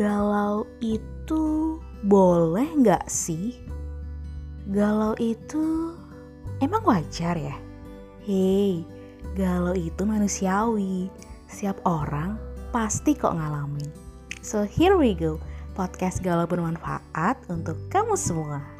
Galau itu boleh nggak sih? Galau itu emang wajar ya? Hei, galau itu manusiawi. Setiap orang pasti kok ngalamin. So here we go, podcast galau bermanfaat untuk kamu semua.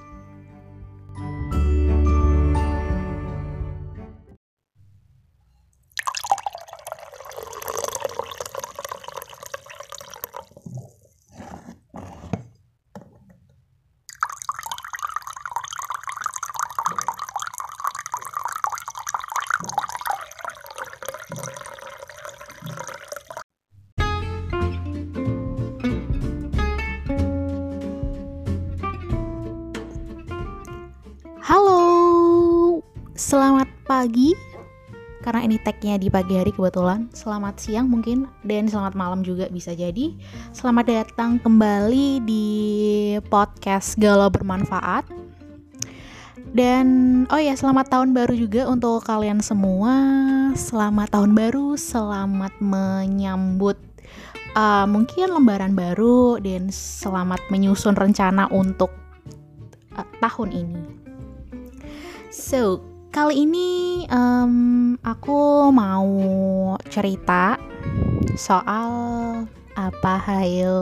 Pagi. Karena ini tagnya di pagi hari kebetulan. Selamat siang mungkin dan selamat malam juga bisa jadi. Selamat datang kembali di podcast Galau Bermanfaat. Dan oh ya, selamat tahun baru juga untuk kalian semua. Selamat tahun baru, selamat menyambut uh, mungkin lembaran baru dan selamat menyusun rencana untuk uh, tahun ini. So, kali ini um, aku mau cerita soal apa hayo.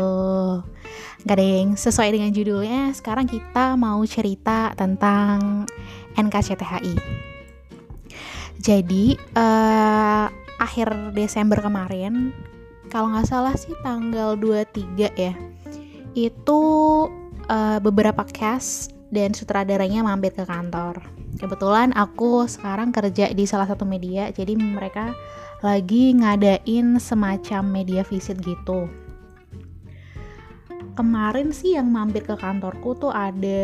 Gak deng, sesuai dengan judulnya. Sekarang kita mau cerita tentang NKCTHI Jadi, uh, akhir Desember kemarin Kalau nggak salah sih tanggal 23 ya Itu uh, beberapa cast dan sutradaranya mampir ke kantor. Kebetulan aku sekarang kerja di salah satu media jadi mereka lagi ngadain semacam media visit gitu. Kemarin sih yang mampir ke kantorku tuh ada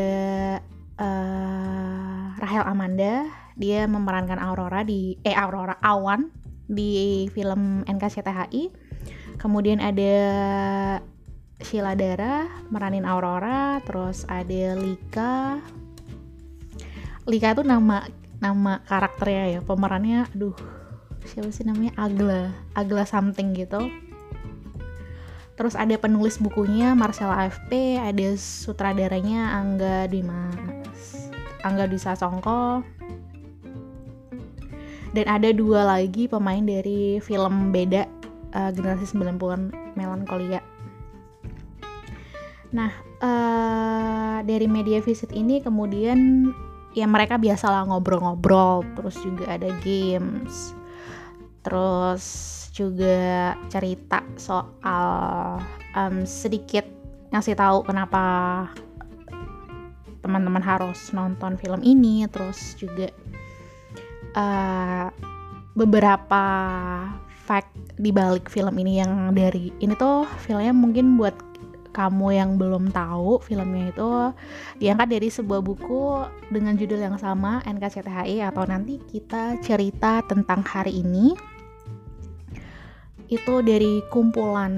uh, Rahel Amanda. Dia memerankan Aurora di eh Aurora Awan di film NKCTHI kemudian ada Sheila Dara meranin Aurora terus ada Lika. Lika itu nama nama karakternya ya pemerannya aduh siapa sih namanya? Agla Agla something gitu. Terus ada penulis bukunya Marcella AFP ada sutradaranya Angga Dimas Angga Dwi Sasongko. Dan ada dua lagi pemain dari film beda uh, generasi 90-an Melankolia Nah, uh, dari media visit ini kemudian ya mereka biasalah ngobrol-ngobrol terus juga ada games terus juga cerita soal um, sedikit ngasih tahu kenapa teman-teman harus nonton film ini terus juga uh, beberapa fact di balik film ini yang dari ini tuh filmnya mungkin buat kamu yang belum tahu filmnya itu diangkat dari sebuah buku dengan judul yang sama NKCTHI atau nanti kita cerita tentang hari ini. Itu dari kumpulan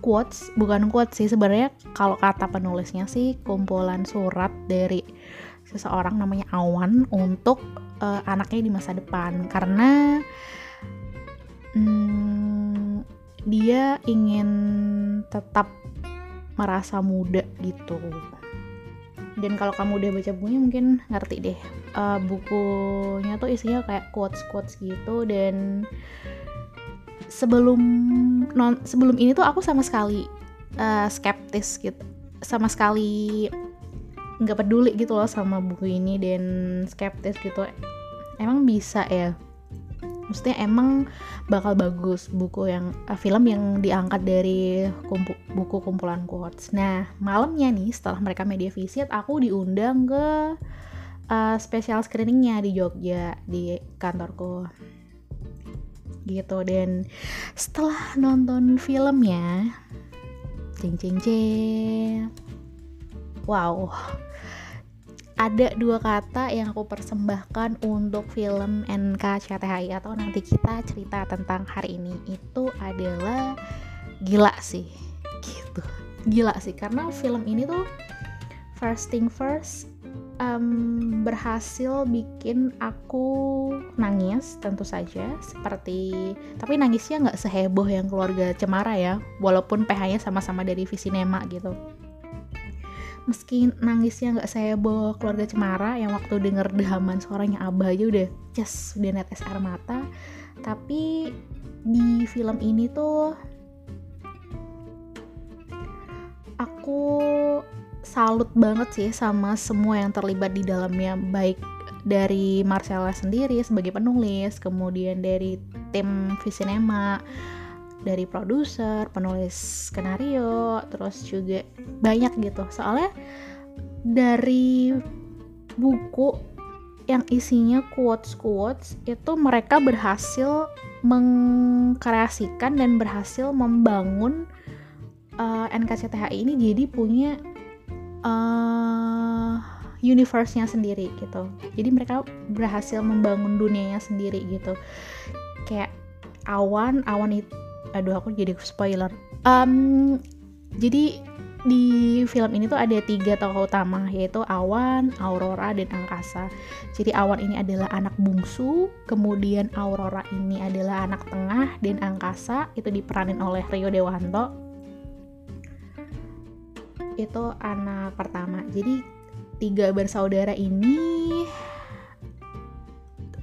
quotes bukan quotes sih sebenarnya kalau kata penulisnya sih kumpulan surat dari seseorang namanya Awan untuk uh, anaknya di masa depan. Karena hmm, dia ingin tetap merasa muda gitu. Dan kalau kamu udah baca bukunya mungkin ngerti deh. Uh, bukunya tuh isinya kayak quotes quotes gitu dan sebelum non sebelum ini tuh aku sama sekali uh, skeptis gitu. Sama sekali nggak peduli gitu loh sama buku ini dan skeptis gitu. Emang bisa ya maksudnya emang bakal bagus buku yang uh, film yang diangkat dari kumpu, buku kumpulan quotes. Nah malamnya nih setelah mereka media visit aku diundang ke uh, special screeningnya di Jogja di kantorku gitu dan setelah nonton filmnya cing cing cing wow ada dua kata yang aku persembahkan untuk film NKCTHI atau nanti kita cerita tentang hari ini. Itu adalah gila sih. Gitu. Gila sih karena film ini tuh first thing first um, berhasil bikin aku nangis tentu saja seperti tapi nangisnya nggak seheboh yang keluarga Cemara ya walaupun PH-nya sama-sama dari Visinema gitu meski nangisnya nggak seheboh keluarga Cemara yang waktu denger dehaman suaranya Abah aja udah just udah netes air mata. Tapi di film ini tuh aku salut banget sih sama semua yang terlibat di dalamnya. Baik dari Marcella sendiri sebagai penulis kemudian dari tim Visinema dari produser penulis skenario terus juga banyak gitu soalnya dari buku yang isinya quotes quotes itu mereka berhasil mengkreasikan dan berhasil membangun uh, NKCTHI ini jadi punya uh, universe-nya sendiri gitu. Jadi mereka berhasil membangun dunianya sendiri gitu. Kayak awan, awan itu, aduh aku jadi spoiler. Um, jadi di film ini tuh ada tiga tokoh utama yaitu Awan, Aurora, dan Angkasa. Jadi Awan ini adalah anak bungsu, kemudian Aurora ini adalah anak tengah, dan Angkasa itu diperanin oleh Rio Dewanto itu anak pertama jadi tiga bersaudara ini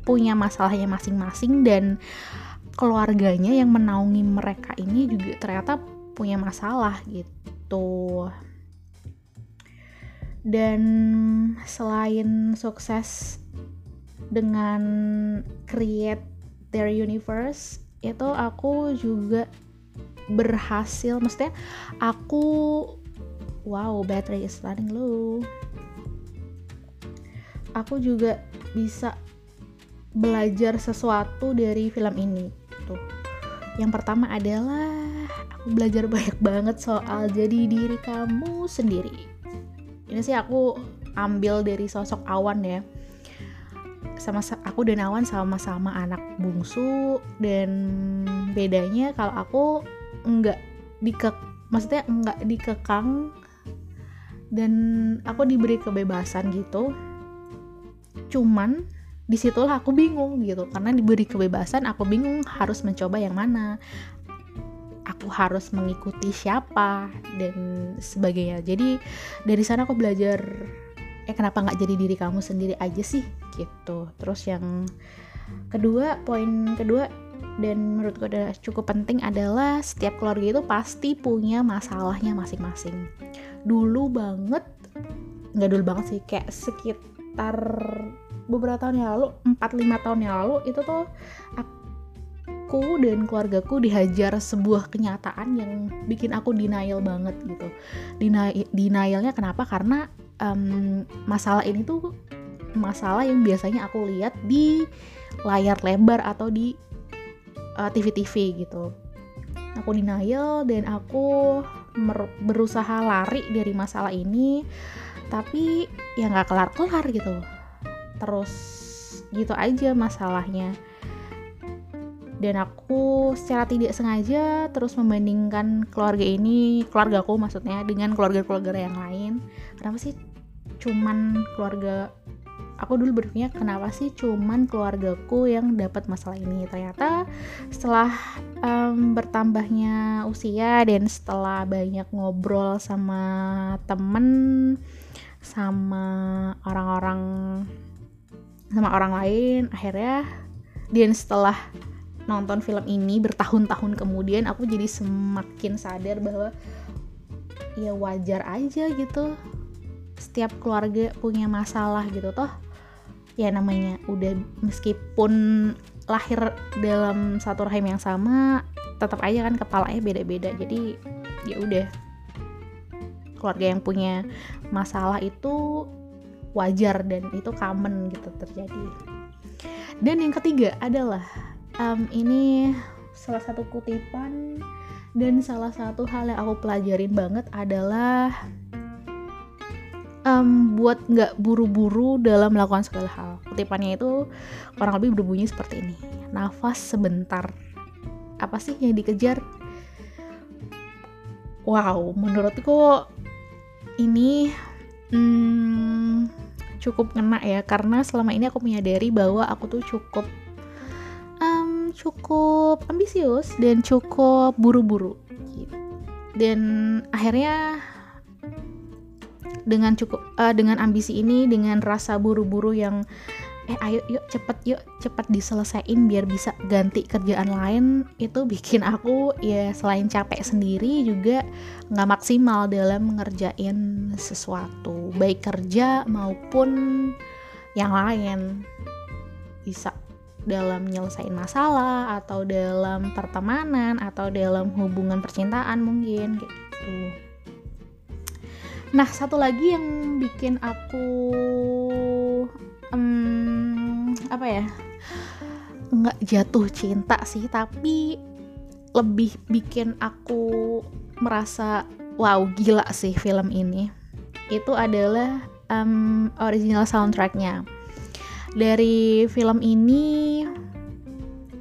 punya masalahnya masing-masing dan keluarganya yang menaungi mereka ini juga ternyata punya masalah gitu. Dan selain sukses dengan create their universe itu aku juga berhasil. Maksudnya aku wow battery is running low. Aku juga bisa belajar sesuatu dari film ini tuh yang pertama adalah aku belajar banyak banget soal jadi diri kamu sendiri. Ini sih aku ambil dari sosok Awan ya. Sama aku dan Awan sama-sama anak bungsu dan bedanya kalau aku enggak dikek maksudnya enggak dikekang dan aku diberi kebebasan gitu. Cuman di situlah aku bingung gitu. Karena diberi kebebasan aku bingung harus mencoba yang mana. Aku harus mengikuti siapa dan sebagainya. Jadi dari sana aku belajar eh kenapa nggak jadi diri kamu sendiri aja sih? Gitu. Terus yang kedua poin kedua dan menurutku udah cukup penting adalah setiap keluarga itu pasti punya masalahnya masing-masing. Dulu banget nggak dulu banget sih kayak sekitar beberapa tahun yang lalu 4-5 tahun yang lalu itu tuh aku dan keluargaku dihajar sebuah kenyataan yang bikin aku denial banget gitu. Deni denialnya kenapa? Karena um, masalah ini tuh masalah yang biasanya aku lihat di layar lebar atau di uh, eh, TV-TV gitu. Aku denial dan aku berusaha lari dari masalah ini tapi ya nggak kelar-kelar gitu terus gitu aja masalahnya. Dan aku secara tidak sengaja terus membandingkan keluarga ini keluarga aku maksudnya dengan keluarga-keluarga yang lain. Kenapa sih cuman keluarga aku dulu berpikir kenapa sih cuman keluargaku yang dapat masalah ini? Ternyata setelah um, bertambahnya usia dan setelah banyak ngobrol sama temen sama orang-orang sama orang lain. Akhirnya dan setelah nonton film ini bertahun-tahun kemudian aku jadi semakin sadar bahwa ya wajar aja gitu. Setiap keluarga punya masalah gitu toh. Ya namanya udah meskipun lahir dalam satu rahim yang sama tetap aja kan kepalanya beda-beda. Jadi ya udah. Keluarga yang punya masalah itu wajar dan itu common gitu terjadi dan yang ketiga adalah um, ini salah satu kutipan dan salah satu hal yang aku pelajarin banget adalah um, buat nggak buru-buru dalam melakukan segala hal. Kutipannya itu kurang lebih berbunyi seperti ini. Nafas sebentar. Apa sih yang dikejar? Wow, menurutku ini hmm, cukup ngena ya karena selama ini aku menyadari bahwa aku tuh cukup um, cukup ambisius dan cukup buru-buru. Dan akhirnya dengan cukup uh, dengan ambisi ini dengan rasa buru-buru yang eh ayo yuk cepet yuk cepet diselesain biar bisa ganti kerjaan lain. Itu bikin aku ya selain capek sendiri juga nggak maksimal dalam ngerjain sesuatu baik kerja maupun yang lain. Bisa dalam nyelesain masalah atau dalam pertemanan atau dalam hubungan percintaan mungkin kayak gitu. Nah satu lagi yang bikin aku um, apa ya? Nggak jatuh cinta sih tapi lebih bikin aku merasa wow gila sih film ini. Itu adalah um, original soundtracknya. Dari film ini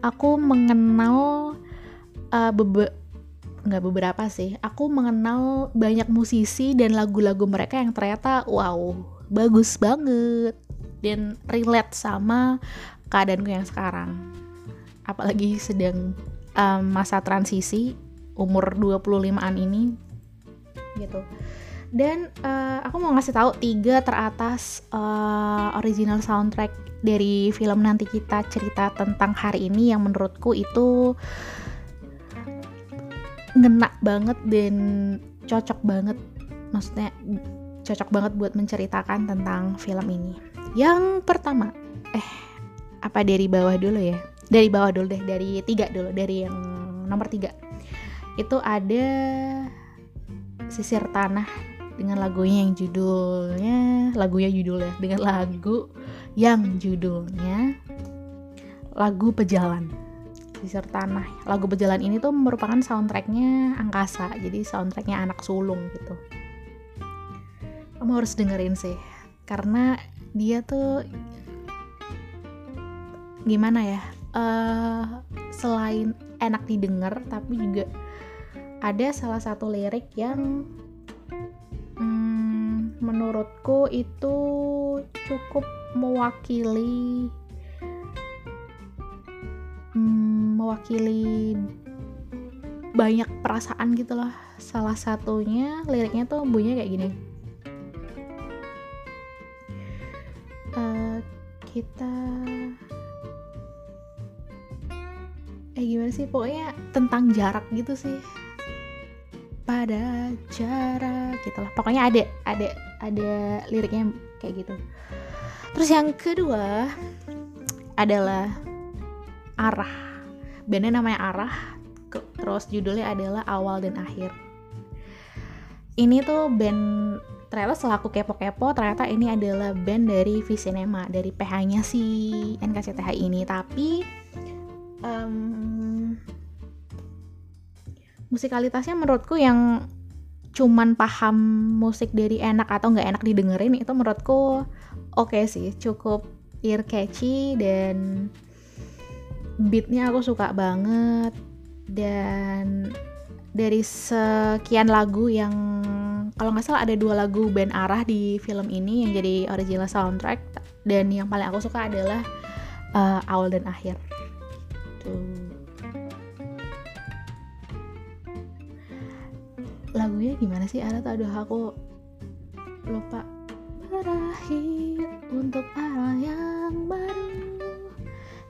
aku mengenal uh, bebe nggak beberapa sih. Aku mengenal banyak musisi dan lagu-lagu mereka yang ternyata wow bagus banget dan relate sama keadaanku yang sekarang. Apalagi sedang um, masa transisi umur 25-an ini gitu. Dan uh, aku mau ngasih tahu tiga teratas uh, original soundtrack dari film nanti kita cerita tentang hari ini yang menurutku itu ngena banget dan cocok banget. Maksudnya cocok banget buat menceritakan tentang film ini yang pertama, eh apa dari bawah dulu ya? Dari bawah dulu deh, dari tiga dulu, dari yang nomor tiga. Itu ada Sisir Tanah dengan lagunya yang judulnya, lagunya judulnya dengan lagu yang judulnya lagu Pejalan. Sisir Tanah. Lagu Pejalan ini tuh merupakan soundtracknya Angkasa, jadi soundtracknya anak sulung gitu. Kamu harus dengerin sih, karena dia tuh gimana ya? Uh, selain enak didengar tapi juga ada salah satu lirik yang hmm, menurutku itu cukup mewakili hmm, mewakili banyak perasaan gitu loh. Salah satunya liriknya tuh bunyinya kayak gini kita. Eh gimana sih? Pokoknya tentang jarak gitu sih. Pada jarak gitulah pokoknya ada ada ada liriknya kayak gitu. Terus yang kedua adalah arah. Bandnya namanya arah. Terus judulnya adalah awal dan akhir. Ini tuh band ternyata setelah aku kepo-kepo ternyata ini adalah band dari Visinema dari PH-nya si NKCTH ini. Tapi um, musikalitasnya menurutku yang cuman paham musik dari enak atau nggak enak didengerin itu menurutku oke okay sih. Cukup ear catchy dan beatnya aku suka banget. Dan dari sekian lagu yang kalau nggak salah ada dua lagu band arah di film ini yang jadi original soundtrack. Dan yang paling aku suka adalah uh, awal dan akhir. Lagunya gimana sih Ara tuh aduh aku lupa. Berakhir untuk arah yang baru.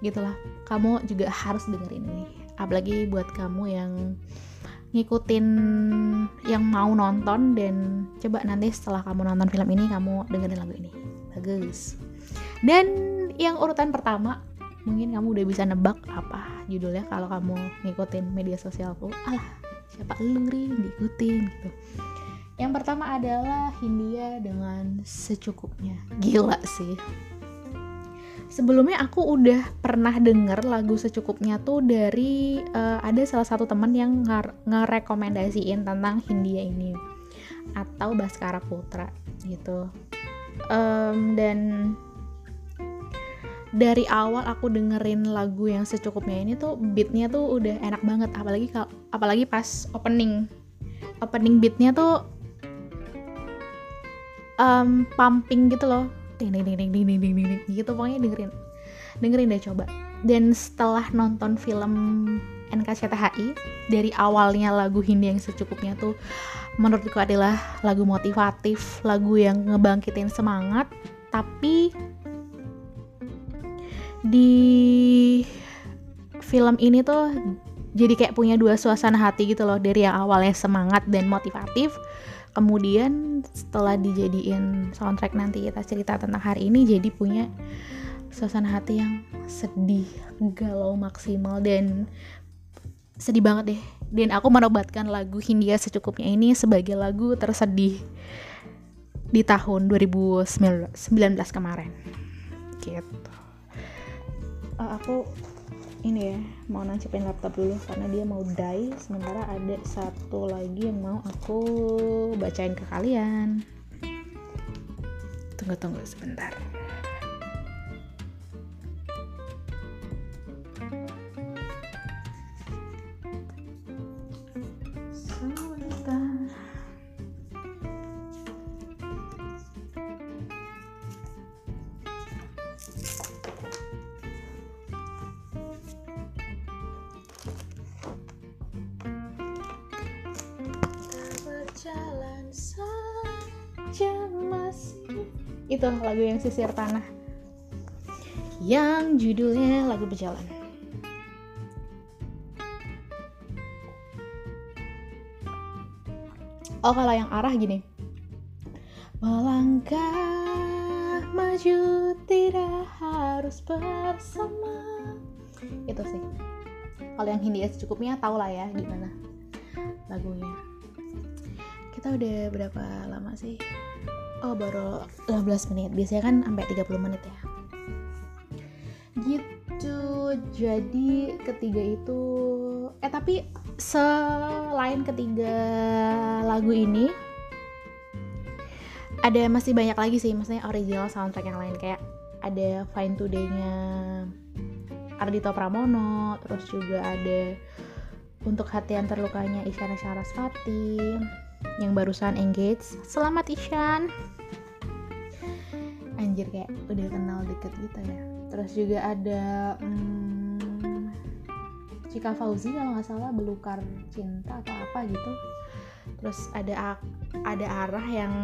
Gitulah. Kamu juga harus dengerin ini. Apalagi buat kamu yang ngikutin yang mau nonton dan coba nanti setelah kamu nonton film ini kamu dengerin lagu ini. Bagus. Dan yang urutan pertama mungkin kamu udah bisa nebak apa judulnya kalau kamu ngikutin media sosialku. Alah siapa ring diikutin gitu. Yang pertama adalah Hindia dengan secukupnya. Gila sih sebelumnya aku udah pernah denger lagu secukupnya tuh dari uh, ada salah satu teman yang ngerekomendasiin tentang Hindia ini atau Baskara Putra gitu. Um, dan dari awal aku dengerin lagu yang secukupnya ini tuh beatnya tuh udah enak banget apalagi kalau apalagi pas opening. Opening beatnya tuh um, pumping gitu loh ding ding ding ding ding ding ding ding gitu pokoknya dengerin. Dengerin deh coba. Dan setelah nonton film NKCTHI dari awalnya lagu Hindi yang secukupnya tuh menurutku adalah lagu motivatif lagu yang ngebangkitin semangat tapi di film ini tuh jadi kayak punya dua suasana hati gitu loh dari yang awalnya semangat dan motivatif kemudian setelah dijadiin soundtrack nanti kita cerita tentang hari ini jadi punya suasana hati yang sedih galau maksimal dan sedih banget deh. Dan aku menobatkan lagu Hindia secukupnya ini sebagai lagu tersedih di tahun 2019 kemarin. Gitu. Uh, aku ini ya mau nancipin laptop dulu karena dia mau die sementara ada satu lagi yang mau aku bacain ke kalian. Tunggu tunggu sebentar lagu yang sisir tanah. Yang judulnya lagu berjalan oh kalau yang arah gini. Melangkah maju tidak harus bersama. Itu sih. Kalau yang Hindia secukupnya tau lah ya gimana lagunya. Kita udah berapa lama sih oh baru 15 menit. Biasanya kan sampai 30 menit ya. Gitu. Jadi ketiga itu eh tapi selain ketiga lagu ini ada masih banyak lagi sih. Maksudnya original soundtrack yang lain. Kayak ada Fine Today-nya Ardito Pramono terus juga ada untuk hati yang terlukanya Isyana Sarasvati yang barusan engage. Selamat Isyan anjir kayak udah kenal deket gitu ya. Terus juga ada hmm, Fauzi kalau nggak salah belukar cinta atau apa gitu. Terus ada ada arah yang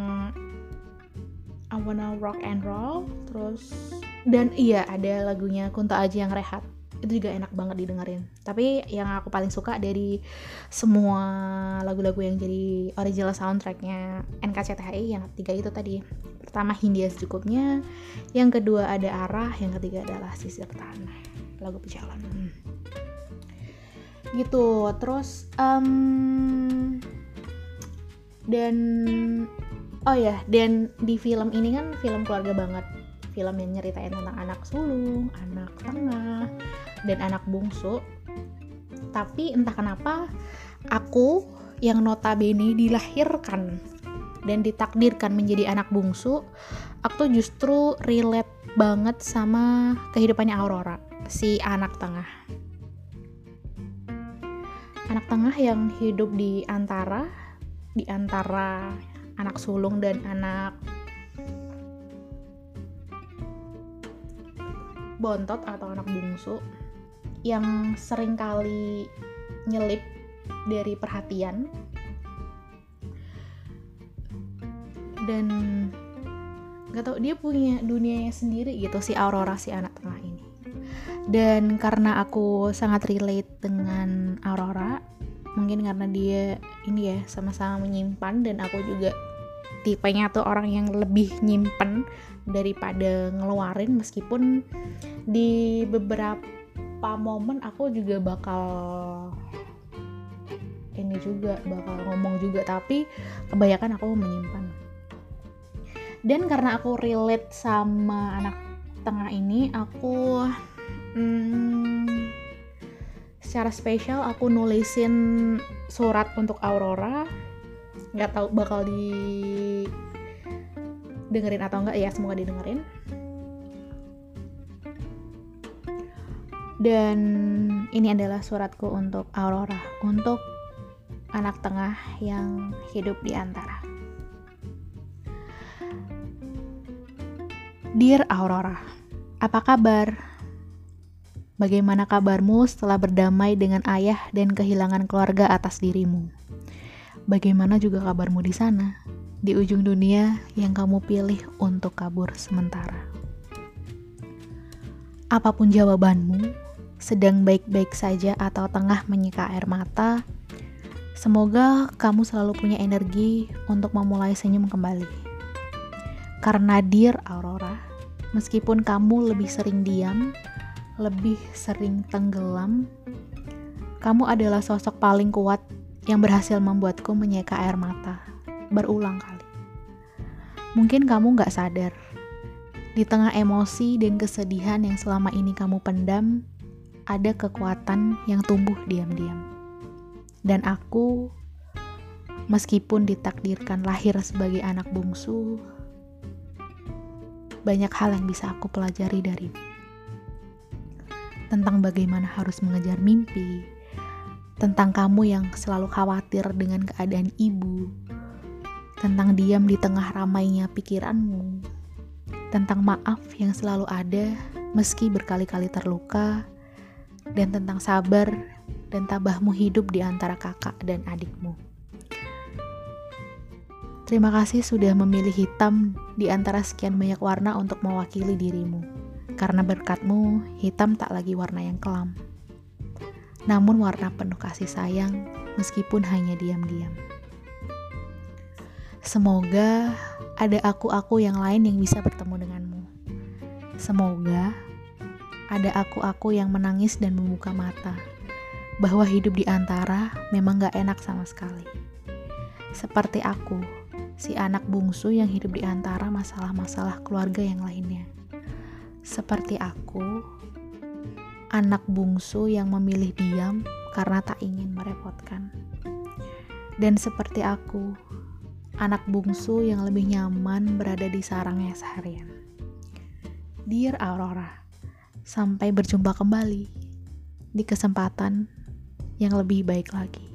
I wanna rock and roll. Terus dan iya ada lagunya Kunto Aji yang rehat itu juga enak banget didengerin. Tapi yang aku paling suka dari semua lagu-lagu yang jadi original soundtracknya NKCTHI yang tiga itu tadi. Pertama Hindia secukupnya. Yang kedua ada arah yang ketiga adalah sisir tanah. Lagu pejalan gitu. Terus um, dan oh ya dan di film ini kan film keluarga banget. Film yang nyeritain tentang anak sulung, anak tengah, dan anak bungsu. Tapi entah kenapa aku yang notabene dilahirkan dan ditakdirkan menjadi anak bungsu aku tuh justru relate banget sama kehidupannya Aurora si anak tengah. Anak tengah yang hidup di antara di antara anak sulung dan anak bontot atau anak bungsu yang sering kali nyelip dari perhatian. Dan gak tau dia punya dunianya sendiri gitu si Aurora si anak tengah ini. Dan karena aku sangat relate dengan Aurora mungkin karena dia ini ya sama-sama menyimpan dan aku juga tipenya tuh orang yang lebih nyimpen daripada ngeluarin meskipun di beberapa momen aku juga bakal ini juga bakal ngomong juga. Tapi kebanyakan aku menyimpan. Dan karena aku relate sama anak tengah ini aku hmm, secara spesial aku nulisin surat untuk Aurora. Nggak tahu bakal di dengerin atau enggak ya semoga didengerin dan ini adalah suratku untuk Aurora untuk anak tengah yang hidup di antara Dear Aurora, apa kabar? Bagaimana kabarmu setelah berdamai dengan ayah dan kehilangan keluarga atas dirimu? Bagaimana juga kabarmu di sana, di ujung dunia yang kamu pilih untuk kabur sementara? Apa pun jawabanmu, sedang baik-baik saja atau tengah menyeka air mata, semoga kamu selalu punya energi untuk memulai senyum kembali. Karena Dear Aurora, meskipun kamu lebih sering diam, lebih sering tenggelam, kamu adalah sosok paling kuat yang berhasil membuatku menyeka air mata berulang kali. Mungkin kamu gak sadar, di tengah emosi dan kesedihan yang selama ini kamu pendam, ada kekuatan yang tumbuh diam-diam. Dan aku, meskipun ditakdirkan lahir sebagai anak bungsu, banyak hal yang bisa aku pelajari darimu tentang bagaimana harus mengejar mimpi, tentang kamu yang selalu khawatir dengan keadaan ibu, tentang diam di tengah ramainya pikiranmu, tentang maaf yang selalu ada meski berkali-kali terluka, dan tentang sabar dan tabahmu hidup di antara kakak dan adikmu. Terima kasih sudah memilih hitam di antara sekian banyak warna untuk mewakili dirimu. Karena berkatmu, hitam tak lagi warna yang kelam. Namun warna penuh kasih sayang, meskipun hanya diam-diam. Semoga ada aku-aku yang lain yang bisa bertemu denganmu. Semoga ada aku-aku yang menangis dan membuka mata, bahwa hidup di antara memang gak enak sama sekali. Seperti aku, si anak bungsu yang hidup di antara masalah-masalah keluarga yang lainnya. Seperti aku, anak bungsu yang memilih diam karena tak ingin merepotkan. Dan seperti aku, anak bungsu yang lebih nyaman berada di sarangnya seharian. Dear Aurora, sampai berjumpa kembali di kesempatan yang lebih baik lagi.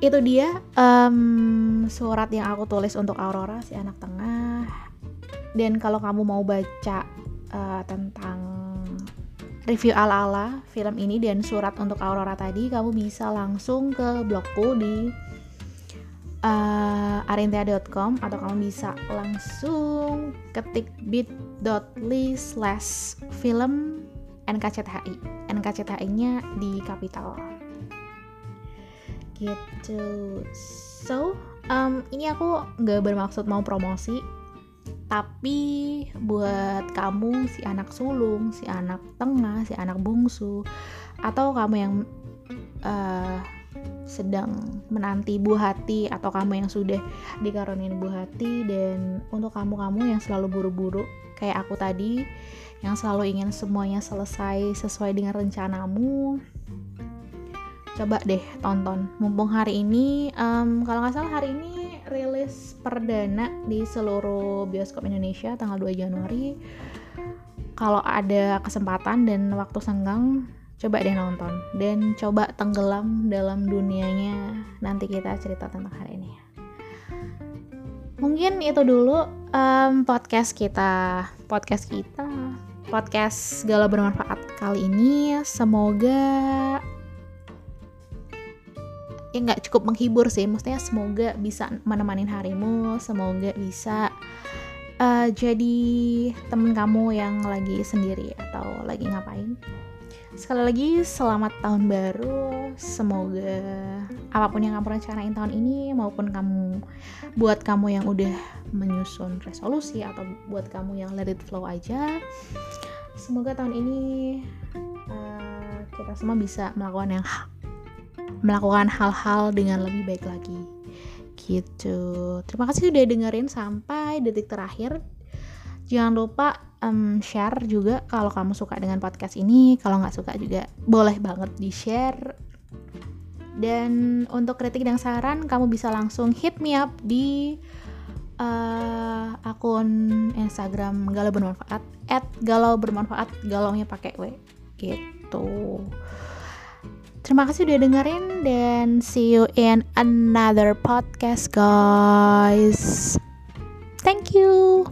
itu dia um, surat yang aku tulis untuk Aurora si anak tengah dan kalau kamu mau baca uh, tentang review ala-ala film ini dan surat untuk Aurora tadi kamu bisa langsung ke blogku di uh, arintea.com atau kamu bisa langsung ketik bit.ly slash film NKCTHI NKCTHI nya di kapital gitu. So um, ini aku nggak bermaksud mau promosi tapi buat kamu si anak sulung si anak tengah si anak bungsu atau kamu yang uh, sedang menanti buah hati atau kamu yang sudah dikaruniai buah hati dan untuk kamu-kamu yang selalu buru-buru kayak aku tadi yang selalu ingin semuanya selesai sesuai dengan rencanamu coba deh tonton. Mumpung hari ini um, kalau nggak salah hari ini rilis perdana di seluruh bioskop Indonesia tanggal 2 Januari. Kalau ada kesempatan dan waktu senggang coba deh nonton dan coba tenggelam dalam dunianya nanti kita cerita tentang hari ini. Mungkin itu dulu um, podcast kita. Podcast kita. Podcast galau bermanfaat kali ini. Semoga ya nggak cukup menghibur sih. Maksudnya semoga bisa menemani harimu. Semoga bisa uh, jadi temen kamu yang lagi sendiri atau lagi ngapain sekali lagi selamat tahun baru. Semoga apa pun yang kamu rencanain tahun ini maupun kamu buat kamu yang udah menyusun resolusi atau buat kamu yang let it flow aja semoga tahun ini uh, kita semua bisa melakukan yang melakukan hal-hal dengan lebih baik lagi. Gitu. Terima kasih sudah dengerin sampai detik terakhir. Jangan lupa um, share juga kalau kamu suka dengan podcast ini kalau nggak suka juga boleh banget di share dan untuk kritik dan saran kamu bisa langsung hit me up di uh, akun Instagram galau bermanfaat at galau bermanfaat galaunya pakai w gitu Terima kasih udah dengerin dan see you in another podcast guys. Thank you.